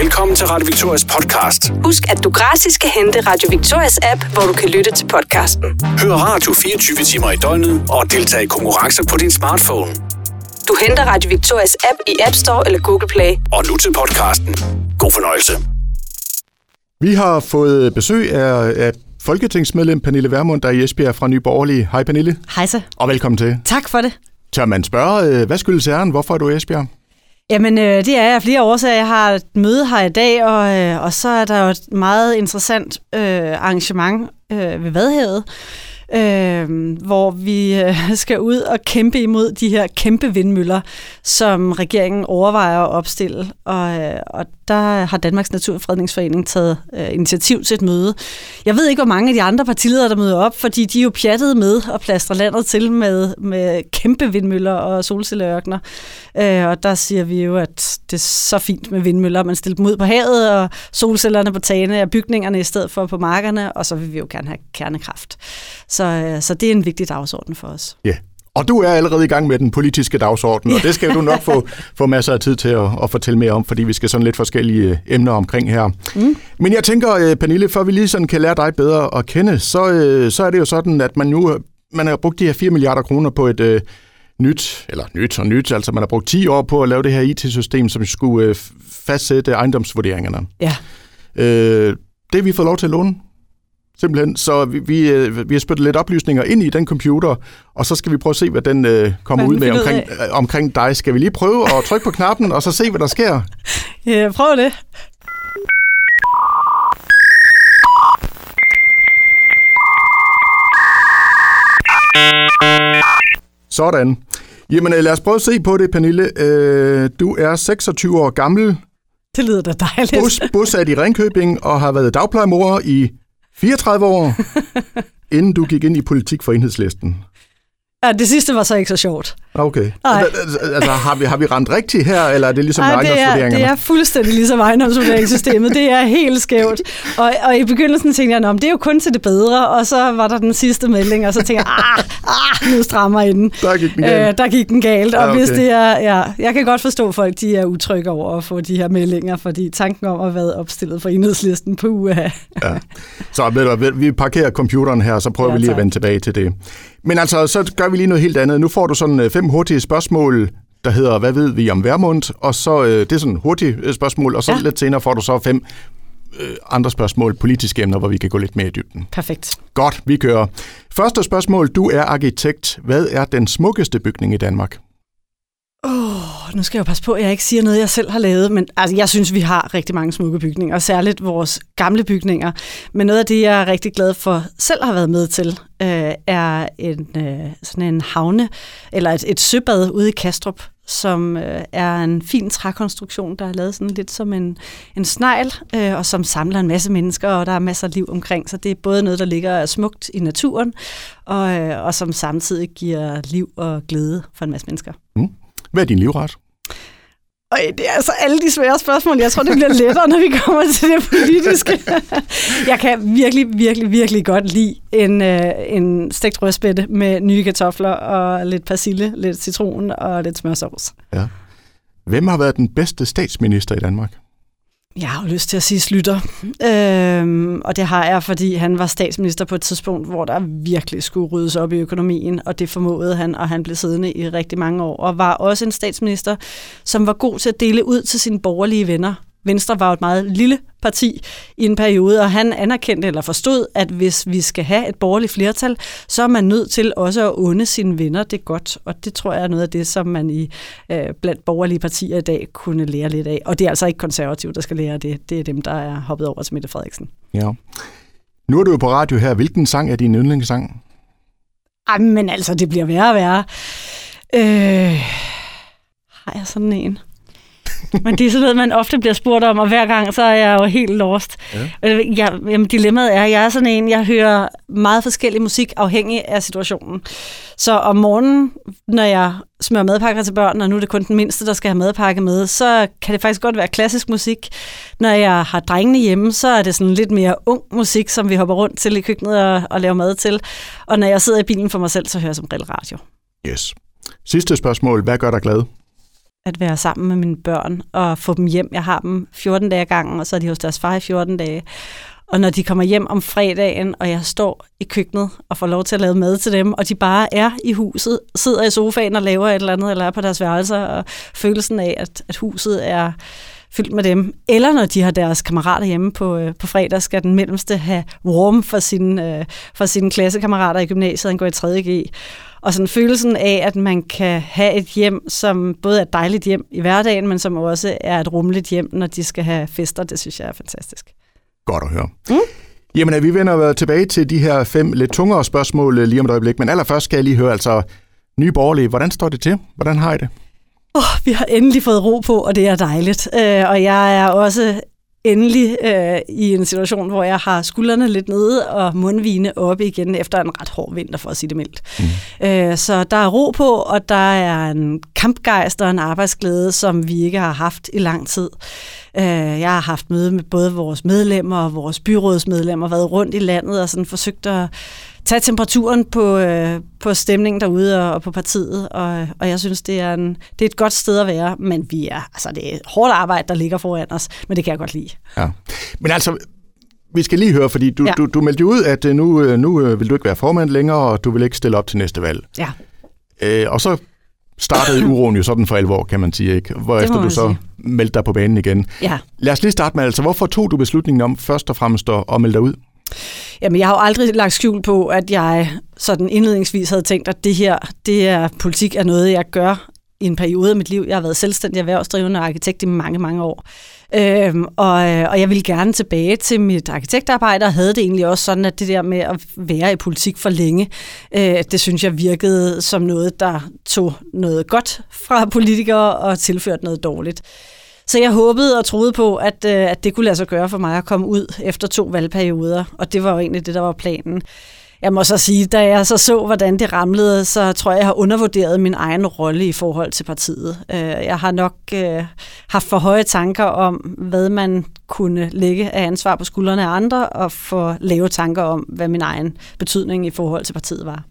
Velkommen til Radio Victorias podcast. Husk, at du gratis kan hente Radio Victorias app, hvor du kan lytte til podcasten. Hør radio 24 timer i døgnet og deltage i konkurrencer på din smartphone. Du henter Radio Victorias app i App Store eller Google Play. Og nu til podcasten. God fornøjelse. Vi har fået besøg af, af folketingsmedlem Pernille Vermund, der er i Esbjerg fra Nye Borgerlige. Hej Pernille, Hej så. og velkommen til. Tak for det. Tør man spørge, øh, hvad skyldes æren? Hvorfor er du i Esbjerg? Jamen, øh, det er jeg af flere årsager. Jeg har et møde her i dag, og, øh, og så er der jo et meget interessant øh, arrangement øh, ved Vadhavet, øh, hvor vi øh, skal ud og kæmpe imod de her kæmpe vindmøller, som regeringen overvejer at opstille. Og, øh, og der har Danmarks Naturfredningsforening taget øh, initiativ til et møde. Jeg ved ikke, hvor mange af de andre partiledere, der møder op, fordi de er jo pjattet med at plastre landet til med, med kæmpe vindmøller og solcelleørkner. Øh, og der siger vi jo, at det er så fint med vindmøller, man stiller dem ud på havet, og solcellerne på tagene af bygningerne i stedet for på markerne, og så vil vi jo gerne have kernekraft. Så, øh, så det er en vigtig dagsorden for os. Ja. Og du er allerede i gang med den politiske dagsorden, og det skal du nok få, få masser af tid til at, at fortælle mere om, fordi vi skal sådan lidt forskellige øh, emner omkring her. Mm. Men jeg tænker, øh, Pernille, før vi lige sådan kan lære dig bedre at kende, så, øh, så er det jo sådan, at man nu man har brugt de her 4 milliarder kroner på et nyt, eller nyt og nyt, altså man har brugt 10 år på at lave det her IT-system, som skulle øh, fastsætte ejendomsvurderingerne. Ja. Øh, det vi fået lov til at låne. Simpelthen. Så vi, vi, øh, vi har spyttet lidt oplysninger ind i den computer, og så skal vi prøve at se, hvad den øh, kommer Hvad ud med omkring, øh, omkring dig. Skal vi lige prøve at trykke på knappen, og så se, hvad der sker? Ja, prøv det. Sådan. Jamen, øh, lad os prøve at se på det, Pernille. Øh, du er 26 år gammel, Det lyder da dejligt. bos, bosat i Ringkøbing, og har været dagplejemor i 34 år, inden du gik ind i politik for enhedslisten. Ja, det sidste var så ikke så sjovt. Okay. Nej. Altså, altså, har, vi, har vi rent rigtigt her, eller er det ligesom Ej, det, er, det er fuldstændig ligesom ejendomsvurderingssystemet. Det er helt skævt. Og, og i begyndelsen tænkte jeg, om det er jo kun til det bedre, og så var der den sidste melding, og så tænkte jeg, ah, ah nu strammer I den. Der gik den galt. Øh, der gik den galt, og Ja, okay. hvis det er, ja, jeg kan godt forstå, at folk de er utrygge over at få de her meldinger, fordi tanken om at være opstillet for enhedslisten på UA. Ja. Så ved du, vi parkerer computeren her, så prøver Ja, vi lige at tak. vende tilbage til det. Men altså, så gør vi lige noget helt andet. Nu får du sådan øh, fem hurtige spørgsmål, der hedder, hvad ved vi om Værmund? Og så, øh, det er sådan hurtige øh, spørgsmål, og så ja. Ja. lidt senere får du så fem øh, andre spørgsmål, politiske emner, hvor vi kan gå lidt mere i dybden. Perfekt. Godt, vi kører. Første spørgsmål, du er arkitekt. Hvad er den smukkeste bygning i Danmark? Oh, nu skal jeg jo passe på, at jeg ikke siger noget, jeg selv har lavet, men altså, jeg synes, vi har rigtig mange smukke bygninger, og særligt vores gamle bygninger. Men noget af det, jeg er rigtig glad for selv har været med til, øh, er en, øh, sådan en havne, eller et, et søbad ude i Kastrup, som øh, er en fin trækonstruktion, der er lavet sådan lidt som en, en snegl, øh, og som samler en masse mennesker, og der er masser af liv omkring, så det er både noget, der ligger smukt i naturen, og, øh, og som samtidig giver liv og glæde for en masse mennesker. Hvad er din livret? Og det er altså alle de svære spørgsmål. Jeg tror, det bliver lettere, når vi kommer til det politiske. Jeg kan virkelig, virkelig, virkelig godt lide en, øh, en stegt rødspætte med nye kartofler og lidt persille, lidt citron og lidt smørsovs. Ja. Hvem har været den bedste statsminister i Danmark? Jeg har jo lyst til at sige Slytter. Øhm, og det har jeg, fordi han var statsminister på et tidspunkt, hvor der virkelig skulle ryddes op i økonomien, og det formåede han, og han blev siddende i rigtig mange år, og var også en statsminister, som var god til at dele ud til sine borgerlige venner. Venstre var jo et meget lille parti i en periode, og han anerkendte eller forstod, at hvis vi skal have et borgerligt flertal, så er man nødt til også at unde sine venner det godt, og det tror jeg er noget af det, som man i øh, blandt borgerlige partier i dag kunne lære lidt af. Og det er altså ikke konservative, der skal lære det. Det er dem, der er hoppet over til Mette Frederiksen. Ja. Nu er du jo på radio her. Hvilken sang er din yndlingssang? Ej, men altså, det bliver værre og værre. Øh, har jeg sådan en? Men det er sådan noget, man ofte bliver spurgt om, og hver gang, så er jeg jo helt lost. Ja. Jeg, jamen, dilemmaet er, at jeg er sådan en, jeg hører meget forskellig musik afhængig af situationen. Så om morgenen, når jeg smører madpakker til børn, og nu er det kun den mindste, der skal have madpakke med, så kan det faktisk godt være klassisk musik. Når jeg har drengene hjemme, så er det sådan lidt mere ung musik, som vi hopper rundt til i køkkenet og, og laver mad til. Og når jeg sidder i bilen for mig selv, så hører jeg som regel radio. Yes. Sidste spørgsmål. Hvad gør dig glad? At være sammen med mine børn og få dem hjem. Jeg har dem 14 dage gangen, og så er de hos deres far i 14 dage. Og når de kommer hjem om fredagen, og jeg står i køkkenet og får lov til at lave mad til dem, og de bare er i huset, sidder i sofaen og laver et eller andet, eller er på deres værelser, og følelsen af, at, at huset er fyldt med dem. Eller når de har deres kammerater hjemme på, øh, på fredag, skal den mellemste have warm for sine, øh, for sine klassekammerater i gymnasiet, han går i 3.G. Og sådan følelsen af, at man kan have et hjem, som både er et dejligt hjem i hverdagen, men som også er et rummeligt hjem, når de skal have fester, det synes jeg er fantastisk. Godt at høre. Mm. Jamen, vi vender tilbage til de her fem lidt tungere spørgsmål øh, lige om et øjeblik, men allerførst skal jeg lige høre, altså, Nye Borgerlige, hvordan står det til? Hvordan har I det? Oh, vi har endelig fået ro på, og det er dejligt. Øh, og jeg er også endelig øh, i en situation, hvor jeg har skuldrene lidt nede og mundvine oppe igen efter en ret hård vinter, for at sige det mildt. Mm. Øh, så der er ro på, og der er en kampgejst og en arbejdsglæde, som vi ikke har haft i lang tid. Øh, jeg har haft møde med både vores medlemmer og vores byrådsmedlemmer, været rundt i landet og sådan forsøgt at tage temperaturen på, øh, på stemningen derude og, og på partiet, og, og jeg synes, det er, en, det er et godt sted at være, men vi er, altså, det er hårdt arbejde, der ligger foran os, men det kan jeg godt lide. Ja. Men altså, vi skal lige høre, fordi du, ja. du, du meldte ud, at øh, nu, øh, nu vil du ikke være formand længere, og du vil ikke stille op til næste valg. Ja. Øh, og så startede uroen jo sådan for alvor, kan man sige, ikke? Hvorefter du så sige. meldte dig på banen igen. Ja. Lad os lige starte med, altså, hvorfor tog du beslutningen om først og fremmest at melde dig ud? Jamen, jeg har jo aldrig lagt skjul på, at jeg sådan indledningsvis havde tænkt, at det her, det er politik er noget, jeg gør i en periode af mit liv. Jeg har været selvstændig erhvervsdrivende og arkitekt i mange, mange år. Øhm, og, og jeg ville gerne tilbage til mit arkitektarbejde, og havde det egentlig også sådan, at det der med at være i politik for længe, øh, det synes jeg virkede som noget, der tog noget godt fra politikere og tilførte noget dårligt. Så jeg håbede og troede på, at, øh, at det kunne lade sig gøre for mig at komme ud efter to valgperioder, og det var jo egentlig det, der var planen. Jeg må så sige, da jeg så så, hvordan det ramlede, så tror jeg, jeg har undervurderet min egen rolle i forhold til partiet. Øh, jeg har nok øh, haft for høje tanker om, hvad man kunne lægge af ansvar på skuldrene af andre, og for lave tanker om, hvad min egen betydning i forhold til partiet var.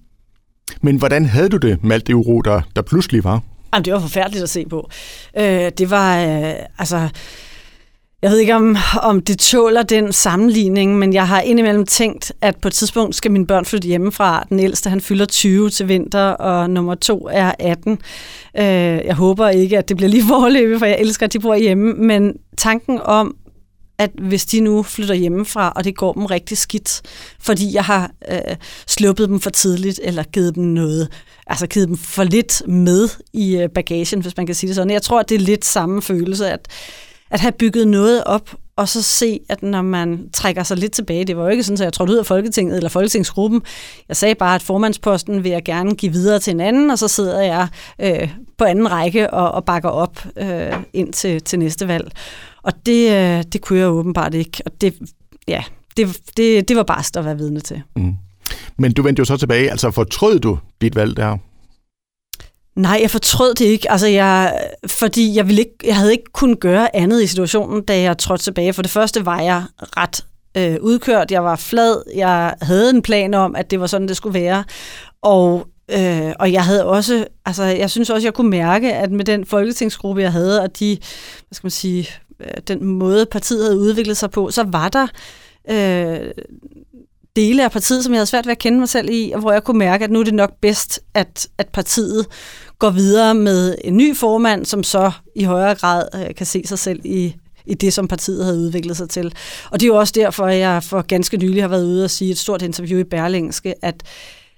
Men hvordan havde du det med alt det uro, der, der pludselig var? Jamen, det var forfærdeligt at se på. Øh, det var, øh, altså... Jeg ved ikke, om, om det tåler den sammenligning, men jeg har indimellem tænkt, at på et tidspunkt skal mine børn flytte hjemmefra. Den ældste, han fylder 20 til vinter, og nummer to er 18. Øh, jeg håber ikke, at det bliver lige forløbet, for jeg elsker, at de bor hjemme. Men tanken om, at hvis de nu flytter hjemmefra, og det går dem rigtig skidt, fordi jeg har øh, sluppet dem for tidligt, eller givet dem noget, altså givet dem for lidt med i øh, bagagen, hvis man kan sige det sådan. Jeg tror, at det er lidt samme følelse, at, at have bygget noget op, og så se, at når man trækker sig lidt tilbage, det var jo ikke sådan, at jeg trådte ud af Folketinget eller Folketingsgruppen. Jeg sagde bare, at formandsposten vil jeg gerne give videre til en anden, og så sidder jeg øh, på anden række og, og bakker op øh, ind til, til næste valg. Og det, øh, det kunne jeg åbenbart ikke. Og det, ja, det, det, det var bare at være vidne til. Mm. Men du vendte jo så tilbage. Altså fortrød du dit valg der? Nej, jeg fortrød det ikke. Altså, jeg, fordi jeg, ville ikke, jeg havde ikke kunnet gøre andet i situationen, da jeg trådte tilbage. For det første var jeg ret øh, udkørt. Jeg var flad. Jeg havde en plan om, at det var sådan, det skulle være. Og Øh, og jeg havde også, altså jeg synes også, jeg kunne mærke, at med den folketingsgruppe, jeg havde, og de, hvad skal man sige, øh, den måde partiet havde udviklet sig på, så var der øh, dele af partiet, som jeg havde svært ved at kende mig selv i, og hvor jeg kunne mærke, at nu er det nok bedst, at, at partiet går videre med en ny formand, som så i højere grad øh, kan se sig selv i, i det, som partiet havde udviklet sig til. Og det er jo også derfor, at jeg for ganske nylig har været ude og sige et stort interview i Berlingske, at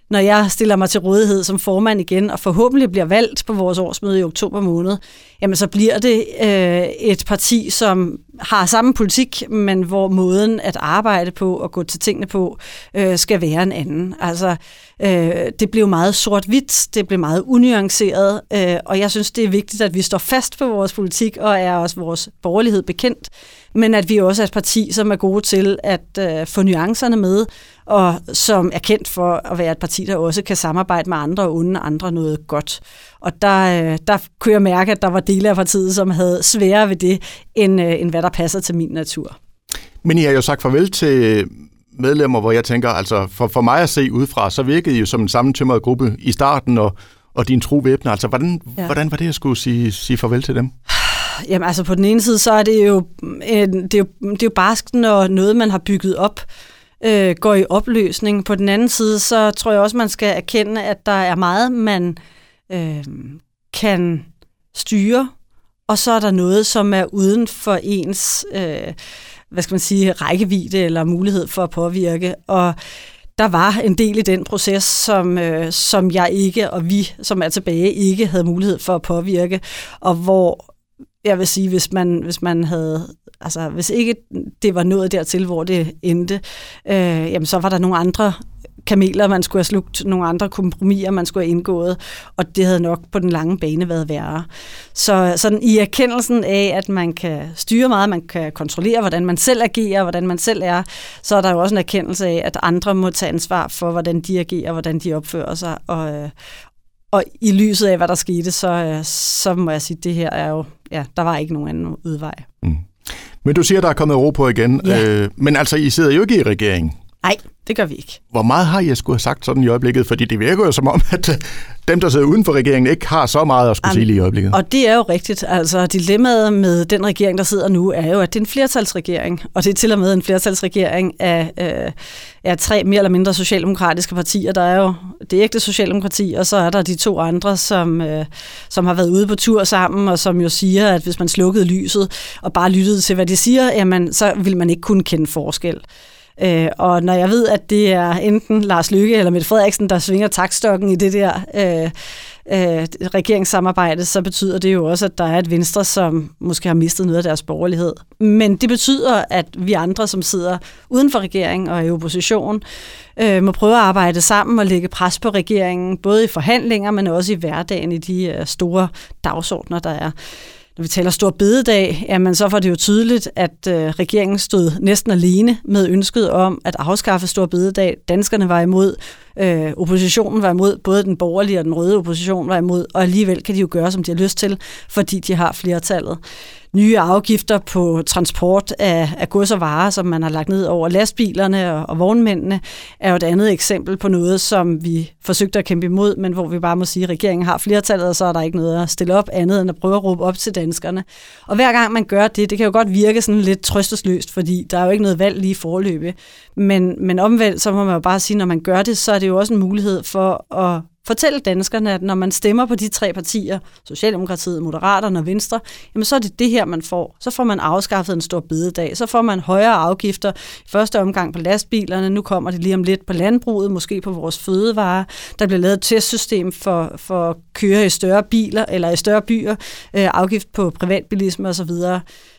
når jeg stiller mig til rådighed som formand igen, og forhåbentlig bliver valgt på vores årsmøde i oktober måned, jamen så bliver det øh, et parti, som har samme politik, men hvor måden at arbejde på og gå til tingene på, øh, skal være en anden. Altså, øh, det blev meget sort-hvidt, det blev meget unuanceret, øh, og jeg synes, det er vigtigt, at vi står fast på vores politik og er også vores borgerlighed bekendt, men at vi også er et parti, som er gode til at øh, få nuancerne med, og som er kendt for at være et parti, der også kan samarbejde med andre og unde andre noget godt. Og der, øh, der kunne jeg mærke, at der var dele af partiet, som havde sværere ved det, end, øh, end hvad der passer til min natur. Men I har jo sagt farvel til medlemmer, hvor jeg tænker, altså for, for mig at se udefra, så virkede I jo som en sammentømret gruppe i starten, og, og din tro væbner. Altså, hvordan, ja. hvordan var det at skulle sige, sige farvel til dem? Jamen altså på den ene side, så er det jo, det er jo, det er jo barsk, når noget, man har bygget op, øh, går i opløsning. På den anden side, så tror jeg også, man skal erkende, at der er meget, man øh, kan styre, og så er der noget, som er uden for ens øh, hvad skal man sige, rækkevidde eller mulighed for at påvirke. Og der var en del i den proces, som, øh, som jeg ikke, og vi, som er tilbage, ikke havde mulighed for at påvirke, og hvor jeg vil sige, hvis man, hvis man havde, altså hvis ikke det var nået dertil, hvor det endte, øh, jamen så var der nogle andre kameler, man skulle have slugt, nogle andre kompromiser, man skulle have indgået, og det havde nok på den lange bane været værre. Så sådan i erkendelsen af, at man kan styre meget, man kan kontrollere, hvordan man selv agerer, hvordan man selv er, så er der jo også en erkendelse af, at andre må tage ansvar for, hvordan de agerer, hvordan de opfører sig, og, øh, og i lyset af, hvad der skete, så, øh, så må jeg sige, at det her er jo, ja, der var ikke nogen anden udvej. Mm. Men du siger, der er kommet ro på igen. Ja. Øh, men altså, I sidder jo ikke i regeringen. Nej, det gør vi ikke. Hvor meget har I skulle have sagt sådan i øjeblikket? Fordi det virker jo som om, at øh, dem, der sidder uden for regeringen, ikke har så meget at skulle Jamen, sige lige i øjeblikket. Og det er jo rigtigt. Altså, dilemmaet med den regering, der sidder nu, er jo, at det er en flertalsregering. Og det er til og med en flertalsregering af, øh, af tre mere eller mindre socialdemokratiske partier. Der er jo det ægte socialdemokrati, og så er der de to andre, som, øh, som har været ude på tur sammen, og som jo siger, at hvis man slukkede lyset og bare lyttede til, hvad de siger, jamen, så vil man ikke kunne kende forskel. Øh, og når jeg ved, at det er enten Lars Lykke eller Mette Frederiksen, der svinger takstokken i det der øh, øh, regeringssamarbejde, så betyder det jo også, at der er et venstre, som måske har mistet noget af deres borgerlighed. Men det betyder, at vi andre, som sidder uden for regeringen og i opposition, øh, må prøve at arbejde sammen og lægge pres på regeringen, både i forhandlinger, men også i hverdagen i de øh, store dagsordner, der er når vi taler stor bededag, jamen så var det jo tydeligt, at øh, regeringen stod næsten alene med ønsket om at afskaffe stor bededag. Danskerne var imod, øh, oppositionen var imod, både den borgerlige og den røde opposition var imod, og alligevel kan de jo gøre, som de har lyst til, fordi de har flertallet nye afgifter på transport af, af gods og varer, som man har lagt ned over lastbilerne og, og vognmændene, er jo et andet eksempel på noget, som vi forsøgte at kæmpe imod, men hvor vi bare må sige, at regeringen har flertallet, og så er der ikke noget at stille op andet end at prøve at råbe op til danskerne. Og hver gang man gør det, det kan jo godt virke sådan lidt trøstesløst, fordi der er jo ikke noget valg lige i forløbet. Men, men omvendt, så må man jo bare sige, når man gør det, så er det jo også en mulighed for at fortælle danskerne, at når man stemmer på de tre partier, Socialdemokratiet, Moderaterne og Venstre, jamen så er det det her, man får. Så får man afskaffet en stor bededag. Så får man højere afgifter i første omgang på lastbilerne. Nu kommer det lige om lidt på landbruget, måske på vores fødevarer. Der bliver lavet et testsystem for, for at køre i større biler eller i større byer. Øh, afgift på privatbilisme osv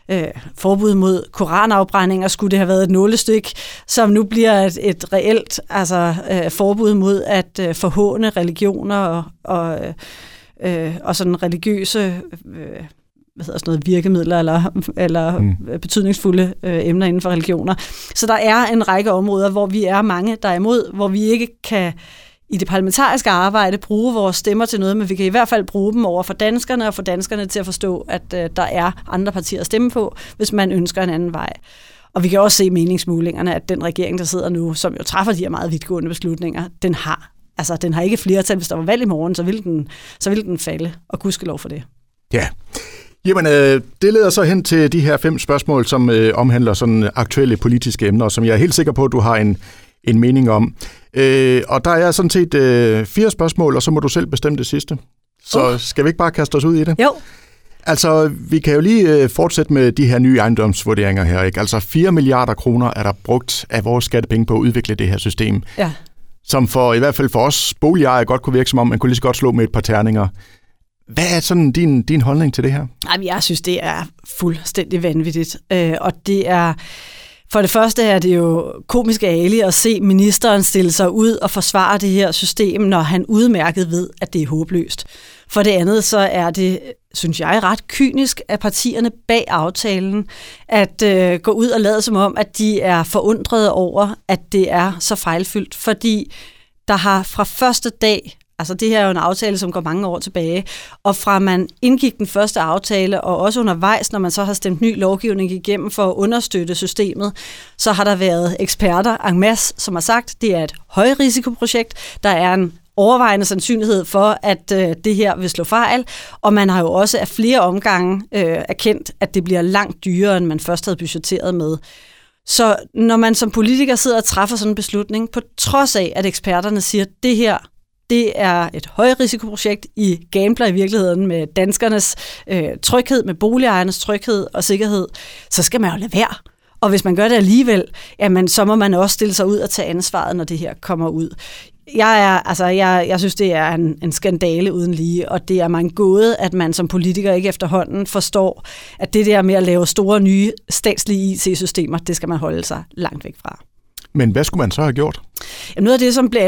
øh, forbud mod koranafbrændinger, skulle det have været et nålestik, som nu bliver et, et reelt altså, øh, forbud mod at øh, forhåne religioner og, og, øh, og sådan religiøse øh, hvad hedder sådan noget, virkemidler eller, eller mm. betydningsfulde øh, emner inden for religioner. Så der er en række områder, hvor vi er mange, der er imod, hvor vi ikke kan i det parlamentariske arbejde bruge vores stemmer til noget, men vi kan i hvert fald bruge dem over for danskerne og få danskerne til at forstå, at øh, der er andre partier at stemme på, hvis man ønsker en anden vej. Og vi kan også se meningsmålingerne, at den regering, der sidder nu, som jo træffer de her meget vidtgående beslutninger, den har altså den har ikke flertal. Hvis der var valg i morgen, så vil den, så vil den falde, og lov for det. Ja. Jamen, øh, det leder så hen til de her fem spørgsmål, som øh, omhandler sådan aktuelle politiske emner, som jeg er helt sikker på, at du har en, en mening om. Øh, og der er sådan set øh, fire spørgsmål, og så må du selv bestemme det sidste. Så uh. skal vi ikke bare kaste os ud i det? Jo. Altså, vi kan jo lige øh, fortsætte med de her nye ejendomsvurderinger her. Ikke? Altså, 4 milliarder kroner er der brugt af vores skattepenge på at udvikle det her system. Ja. Som for i hvert fald for os boligejere godt kunne virke som om, man kunne lige så godt slå med et par terninger. Hvad er sådan din, din holdning til det her? Jamen, jeg synes, det er fuldstændig vanvittigt. Øh, og det er for det første er det jo komisk ærligt at se ministeren stille sig ud og forsvare det her system, når han udmærket ved, at det er håbløst. For det andet så er det, synes jeg, ret kynisk af partierne bag aftalen at øh, gå ud og lade som om, at de er forundrede over, at det er så fejlfyldt. Fordi der har fra første dag Altså det her er jo en aftale, som går mange år tilbage, og fra man indgik den første aftale, og også undervejs, når man så har stemt ny lovgivning igennem for at understøtte systemet, så har der været eksperter en masse, som har sagt, det er et højrisikoprojekt, der er en overvejende sandsynlighed for, at øh, det her vil slå fejl, og man har jo også af flere omgange øh, erkendt, at det bliver langt dyrere, end man først havde budgetteret med. Så når man som politiker sidder og træffer sådan en beslutning, på trods af, at eksperterne siger, at det her det er et højrisikoprojekt. I gambler i virkeligheden med danskernes øh, tryghed, med boligejernes tryghed og sikkerhed. Så skal man jo lade være. Og hvis man gør det alligevel, jamen, så må man også stille sig ud og tage ansvaret, når det her kommer ud. Jeg, er, altså, jeg, jeg synes, det er en, en skandale uden lige, og det er man gåde, at man som politiker ikke efterhånden forstår, at det der med at lave store nye statslige IT-systemer, det skal man holde sig langt væk fra. Men hvad skulle man så have gjort? Noget af det, som blev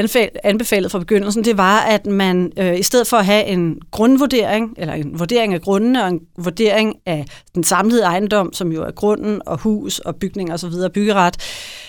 anbefalet fra begyndelsen, det var, at man øh, i stedet for at have en grundvurdering, eller en vurdering af grundene og en vurdering af den samlede ejendom, som jo er grunden og hus og bygning og så videre, byggeret,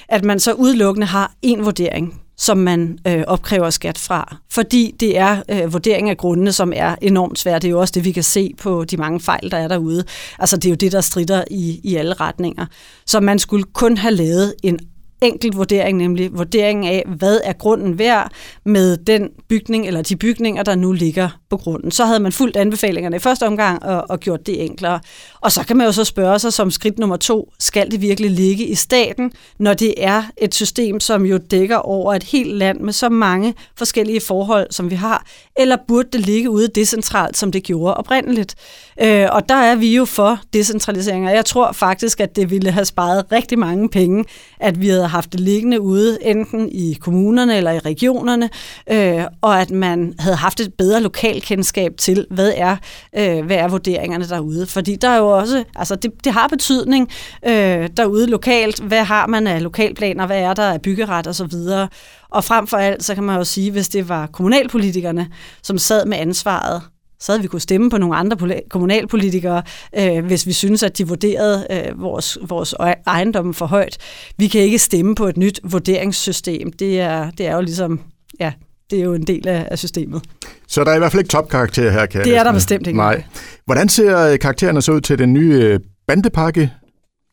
at man så udelukkende har en vurdering som man øh, opkræver skat fra. Fordi det er øh, vurdering af grundene, som er enormt svært. Det er jo også det, vi kan se på de mange fejl, der er derude. Altså det er jo det, der strider i, i alle retninger. Så man skulle kun have lavet en enkelt vurdering, nemlig vurderingen af, hvad er grunden værd med den bygning eller de bygninger, der nu ligger på grunden. Så havde man fulgt anbefalingerne i første omgang og, og gjort det enklere. Og så kan man jo så spørge sig som skridt nummer to, skal det virkelig ligge i staten, når det er et system, som jo dækker over et helt land med så mange forskellige forhold, som vi har, eller burde det ligge ude decentralt, som det gjorde oprindeligt? Øh, og der er vi jo for decentralisering, og jeg tror faktisk, at det ville have sparet rigtig mange penge, at vi havde haft det liggende ude, enten i kommunerne eller i regionerne, øh, og at man havde haft et bedre lokalkendskab til, hvad er, øh, hvad er vurderingerne derude. Fordi der er jo også, altså det, det har betydning øh, derude lokalt, hvad har man af lokalplaner, hvad er der af byggeret osv., og, og frem for alt, så kan man jo sige, hvis det var kommunalpolitikerne, som sad med ansvaret så havde vi kunne stemme på nogle andre kommunalpolitikere, øh, hvis vi synes, at de vurderede øh, vores, vores e- ejendomme for højt. Vi kan ikke stemme på et nyt vurderingssystem. Det er, det er jo ligesom, ja, det er jo en del af, af systemet. Så der er i hvert fald ikke topkarakter her, kan Det er der bestemt ikke. Nej. Hvordan ser øh, karaktererne så ud til den nye øh, bandepakke?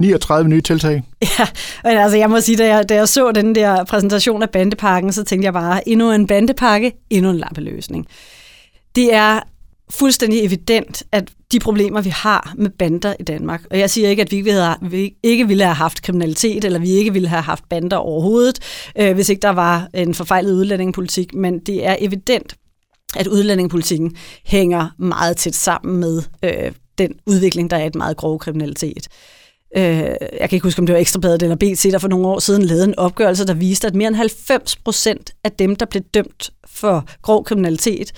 39 nye tiltag. Ja, men altså jeg må sige, da jeg, da jeg så den der præsentation af bandepakken, så tænkte jeg bare, endnu en bandepakke, endnu en lappeløsning. Det er fuldstændig evident, at de problemer, vi har med bander i Danmark, og jeg siger ikke, at vi ikke ville have, vi ikke ville have haft kriminalitet, eller vi ikke ville have haft bander overhovedet, øh, hvis ikke der var en forfejlet udlændingepolitik, men det er evident, at udlændingepolitikken hænger meget tæt sammen med øh, den udvikling, der er i et meget grov kriminalitet. Øh, jeg kan ikke huske, om det var Ekstrabladet eller BT, der for nogle år siden lavede en opgørelse, der viste, at mere end 90 procent af dem, der blev dømt for grov kriminalitet,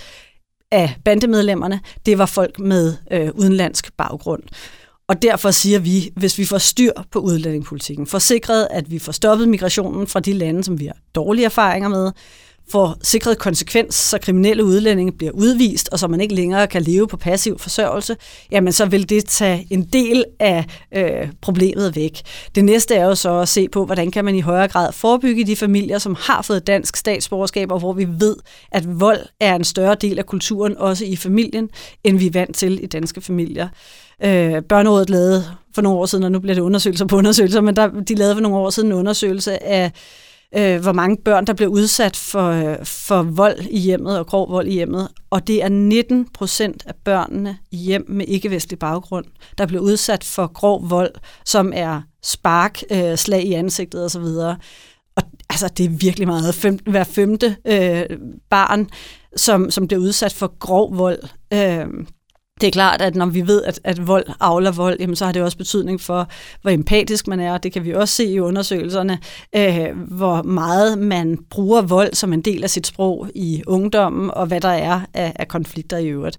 af bandemedlemmerne, det var folk med øh, udenlandsk baggrund. Og derfor siger vi, hvis vi får styr på udlændingepolitikken, får sikret, at vi får stoppet migrationen fra de lande, som vi har dårlige erfaringer med, får sikret konsekvens, så kriminelle udlændinge bliver udvist, og så man ikke længere kan leve på passiv forsørgelse, jamen så vil det tage en del af øh, problemet væk. Det næste er jo så at se på, hvordan kan man i højere grad forebygge de familier, som har fået dansk statsborgerskab, og hvor vi ved, at vold er en større del af kulturen, også i familien, end vi er vant til i danske familier. Øh, Børnerådet lavede for nogle år siden, og nu bliver det undersøgelser på undersøgelser, men der, de lavede for nogle år siden en undersøgelse af øh, hvor mange børn, der bliver udsat for, øh, for vold i hjemmet og grov vold i hjemmet. Og det er 19 procent af børnene i hjem med ikke-vestlig baggrund, der bliver udsat for grov vold, som er spark, øh, slag i ansigtet osv. Og altså, det er virkelig meget. Fem, hver femte øh, barn, som, som bliver udsat for grov vold. Øh, det er klart, at når vi ved, at, at vold avler vold, jamen, så har det også betydning for, hvor empatisk man er. Det kan vi også se i undersøgelserne, øh, hvor meget man bruger vold som en del af sit sprog i ungdommen, og hvad der er af, af konflikter i øvrigt.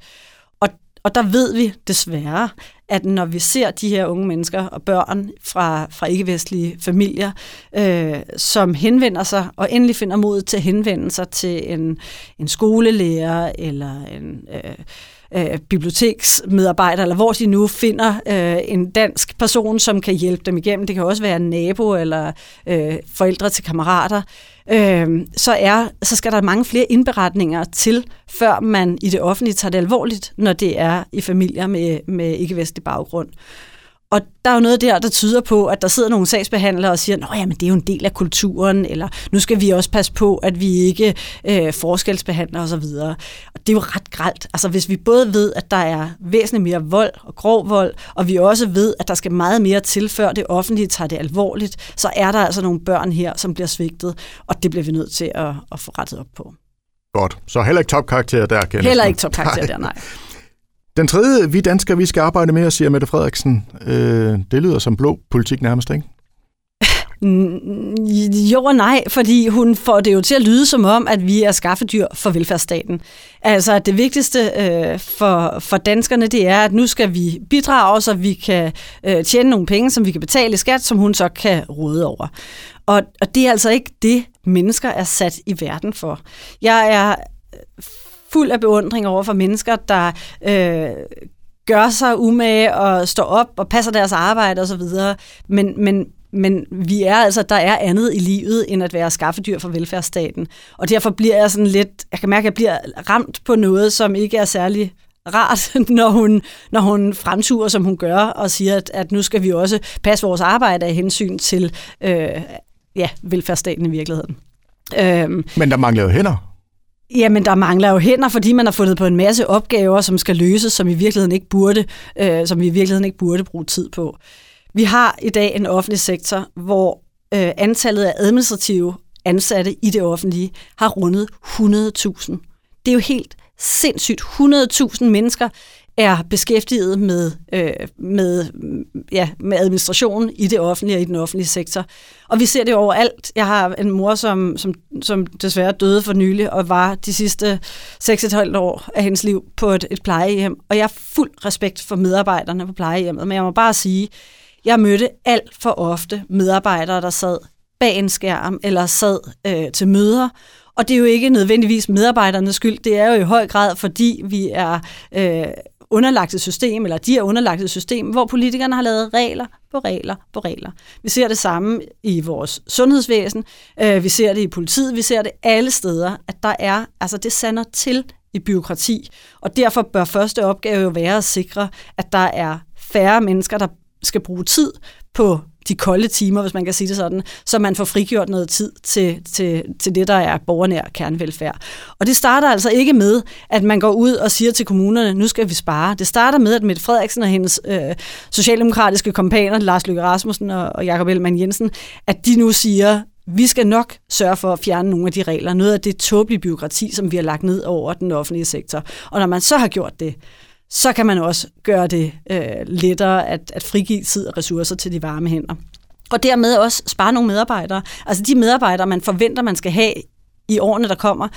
Og, og der ved vi desværre, at når vi ser de her unge mennesker og børn fra, fra ikke-vestlige familier, øh, som henvender sig, og endelig finder mod til at henvende sig til en, en skolelærer eller en... Øh, øh, biblioteksmedarbejdere, eller hvor de nu finder øh, en dansk person, som kan hjælpe dem igennem. Det kan også være en nabo eller øh, forældre til kammerater. Øh, så, er, så skal der mange flere indberetninger til, før man i det offentlige tager det alvorligt, når det er i familier med, med ikke-vestlig baggrund. Og der er jo noget der, der tyder på, at der sidder nogle sagsbehandlere og siger, at det er jo en del af kulturen, eller nu skal vi også passe på, at vi ikke øh, forskelsbehandler osv. Og det er jo ret gralt. Altså hvis vi både ved, at der er væsentligt mere vold og grov vold, og vi også ved, at der skal meget mere til, før det offentlige tager det alvorligt, så er der altså nogle børn her, som bliver svigtet, og det bliver vi nødt til at, at få rettet op på. Godt. Så heller ikke topkarakter der, kan Heller ikke topkarakter der, nej. Den tredje, vi danskere, vi skal arbejde med, siger Mette Frederiksen. Øh, det lyder som blå politik nærmest, ikke? Mm, jo og nej, fordi hun får det jo til at lyde som om, at vi er skaffedyr for velfærdsstaten. Altså, at det vigtigste øh, for, for danskerne, det er, at nu skal vi bidrage, så vi kan øh, tjene nogle penge, som vi kan betale i skat, som hun så kan råde over. Og, og det er altså ikke det, mennesker er sat i verden for. Jeg er fuld af beundring over for mennesker, der øh, gør sig umage og står op og passer deres arbejde osv. Men, men, men vi er altså, der er andet i livet, end at være skaffedyr for velfærdsstaten. Og derfor bliver jeg sådan lidt, jeg kan mærke, at jeg bliver ramt på noget, som ikke er særlig rart, når hun, når hun fremturer, som hun gør, og siger, at, at nu skal vi også passe vores arbejde af hensyn til øh, ja, velfærdsstaten i virkeligheden. Øhm, Men der mangler jo hænder. Jamen, der mangler jo hænder, fordi man har fundet på en masse opgaver, som skal løses, som i virkeligheden ikke burde, øh, som vi i virkeligheden ikke burde bruge tid på. Vi har i dag en offentlig sektor, hvor øh, antallet af administrative ansatte i det offentlige har rundet 100.000. Det er jo helt sindssygt. 100.000 mennesker er beskæftiget med, øh, med, ja, med administration i det offentlige og i den offentlige sektor. Og vi ser det overalt. Jeg har en mor, som, som, som desværre døde for nylig, og var de sidste 6,5 år af hendes liv på et, et plejehjem. Og jeg har fuld respekt for medarbejderne på plejehjemmet, men jeg må bare sige, jeg mødte alt for ofte medarbejdere, der sad bag en skærm eller sad øh, til møder, og det er jo ikke nødvendigvis medarbejdernes skyld, det er jo i høj grad, fordi vi er øh, underlagt et system, eller de er underlagt et system, hvor politikerne har lavet regler på regler på regler. Vi ser det samme i vores sundhedsvæsen, øh, vi ser det i politiet, vi ser det alle steder, at der er, altså det sander til i byråkrati, og derfor bør første opgave jo være at sikre, at der er færre mennesker, der skal bruge tid på de kolde timer, hvis man kan sige det sådan, så man får frigjort noget tid til, til, til det, der er borgernær kernevelfærd. Og det starter altså ikke med, at man går ud og siger til kommunerne, nu skal vi spare. Det starter med, at Mette Frederiksen og hendes øh, socialdemokratiske kompaner, Lars Løkke Rasmussen og, og Jakob Ellemann Jensen, at de nu siger, vi skal nok sørge for at fjerne nogle af de regler, noget af det tåbelige byråkrati, som vi har lagt ned over den offentlige sektor. Og når man så har gjort det, så kan man også gøre det øh, lettere at, at frigive tid og ressourcer til de varme hænder. Og dermed også spare nogle medarbejdere. Altså de medarbejdere, man forventer, man skal have i årene, der kommer,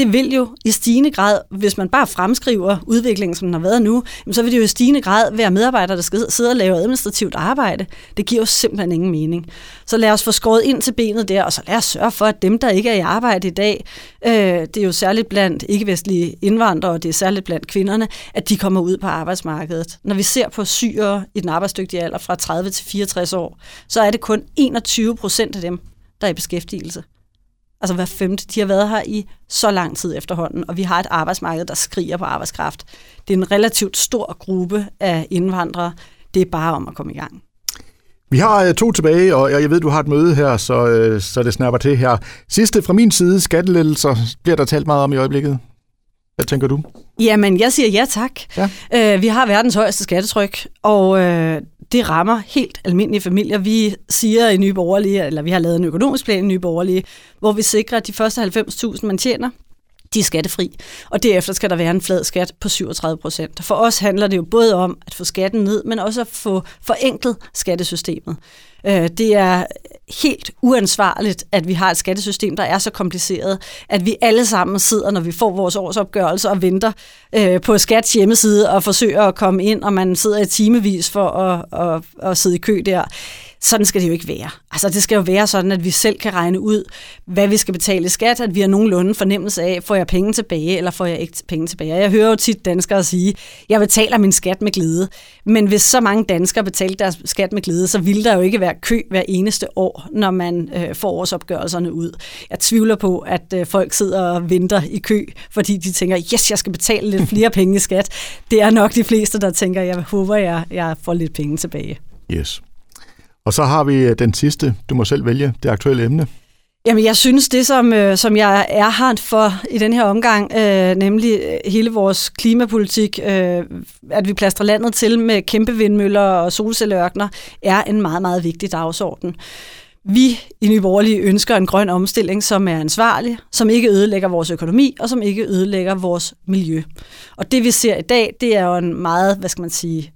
det vil jo i stigende grad, hvis man bare fremskriver udviklingen, som den har været nu, så vil det jo i stigende grad være medarbejdere, der skal sidde og lave administrativt arbejde. Det giver jo simpelthen ingen mening. Så lad os få skåret ind til benet der, og så lad os sørge for, at dem, der ikke er i arbejde i dag, øh, det er jo særligt blandt ikke-vestlige indvandrere, og det er særligt blandt kvinderne, at de kommer ud på arbejdsmarkedet. Når vi ser på syre i den arbejdsdygtige alder fra 30 til 64 år, så er det kun 21 procent af dem, der er i beskæftigelse. Altså hver femte, de har været her i så lang tid efterhånden, og vi har et arbejdsmarked, der skriger på arbejdskraft. Det er en relativt stor gruppe af indvandrere. Det er bare om at komme i gang. Vi har øh, to tilbage, og jeg ved, du har et møde her, så, øh, så det snapper til her. Sidste fra min side, skattelettelser, bliver der talt meget om i øjeblikket. Hvad tænker du? Jamen, jeg siger ja tak. Ja. Øh, vi har verdens højeste skattetryk, og øh, det rammer helt almindelige familier. Vi siger i Nye Borgerlige, eller vi har lavet en økonomisk plan i Nye Borgerlige, hvor vi sikrer, at de første 90.000, man tjener, de er skattefri. Og derefter skal der være en flad skat på 37 procent. For os handler det jo både om at få skatten ned, men også at få forenklet skattesystemet. Øh, det er helt uansvarligt, at vi har et skattesystem, der er så kompliceret, at vi alle sammen sidder, når vi får vores årsopgørelse og venter øh, på Skats hjemmeside og forsøger at komme ind, og man sidder i timevis for at, at, at sidde i kø der sådan skal det jo ikke være. Altså det skal jo være sådan, at vi selv kan regne ud, hvad vi skal betale i skat, at vi har nogenlunde fornemmelse af, får jeg penge tilbage, eller får jeg ikke penge tilbage. Jeg hører jo tit danskere sige, jeg betaler min skat med glæde. Men hvis så mange danskere betalte deres skat med glæde, så ville der jo ikke være kø hver eneste år, når man øh, får årsopgørelserne ud. Jeg tvivler på, at øh, folk sidder og venter i kø, fordi de tænker, yes, jeg skal betale lidt flere penge i skat. Det er nok de fleste, der tænker, jeg håber, jeg, jeg får lidt penge tilbage. Yes. Og så har vi øh, den sidste, du må selv vælge, det aktuelle emne. Jamen, jeg synes, det som, øh, som jeg er her for i den her omgang, øh, nemlig øh, hele vores klimapolitik, øh, at vi plaster landet til med kæmpe vindmøller og solcelleørkner, er en meget, meget vigtig dagsorden. Vi i Nye Borgerlige ønsker en grøn omstilling, som er ansvarlig, som ikke ødelægger vores økonomi, og som ikke ødelægger vores miljø. Og det vi ser i dag, det er jo en meget, hvad skal man sige,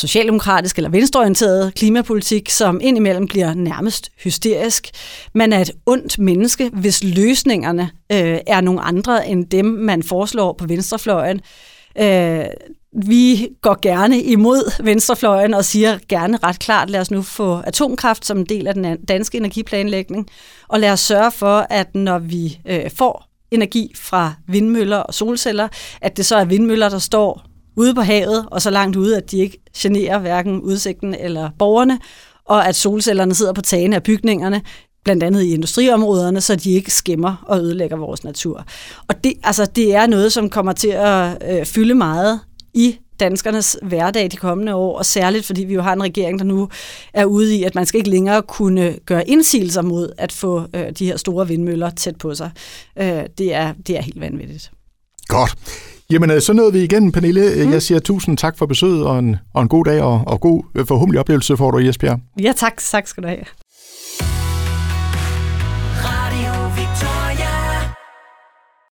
socialdemokratisk eller venstreorienteret klimapolitik, som indimellem bliver nærmest hysterisk. Man er et ondt menneske, hvis løsningerne øh, er nogle andre end dem, man foreslår på venstrefløjen. Øh, vi går gerne imod venstrefløjen og siger gerne ret klart, lad os nu få atomkraft som en del af den danske energiplanlægning, og lad os sørge for, at når vi øh, får energi fra vindmøller og solceller, at det så er vindmøller, der står ude på havet, og så langt ude, at de ikke generer hverken udsigten eller borgerne, og at solcellerne sidder på tagene af bygningerne, blandt andet i industriområderne, så de ikke skæmmer og ødelægger vores natur. Og det, altså, det er noget, som kommer til at øh, fylde meget i danskernes hverdag de kommende år, og særligt fordi vi jo har en regering, der nu er ude i, at man skal ikke længere kunne gøre indsigelser mod at få øh, de her store vindmøller tæt på sig. Øh, det, er, det er helt vanvittigt. Godt. Jamen, øh, så nåede vi igen, Pernille. Mm. Jeg siger tusind tak for besøget, og en, og en god dag, og, og god øh, forhåbentlig oplevelse for dig i Esbjerg. Ja, tak. Tak skal du have.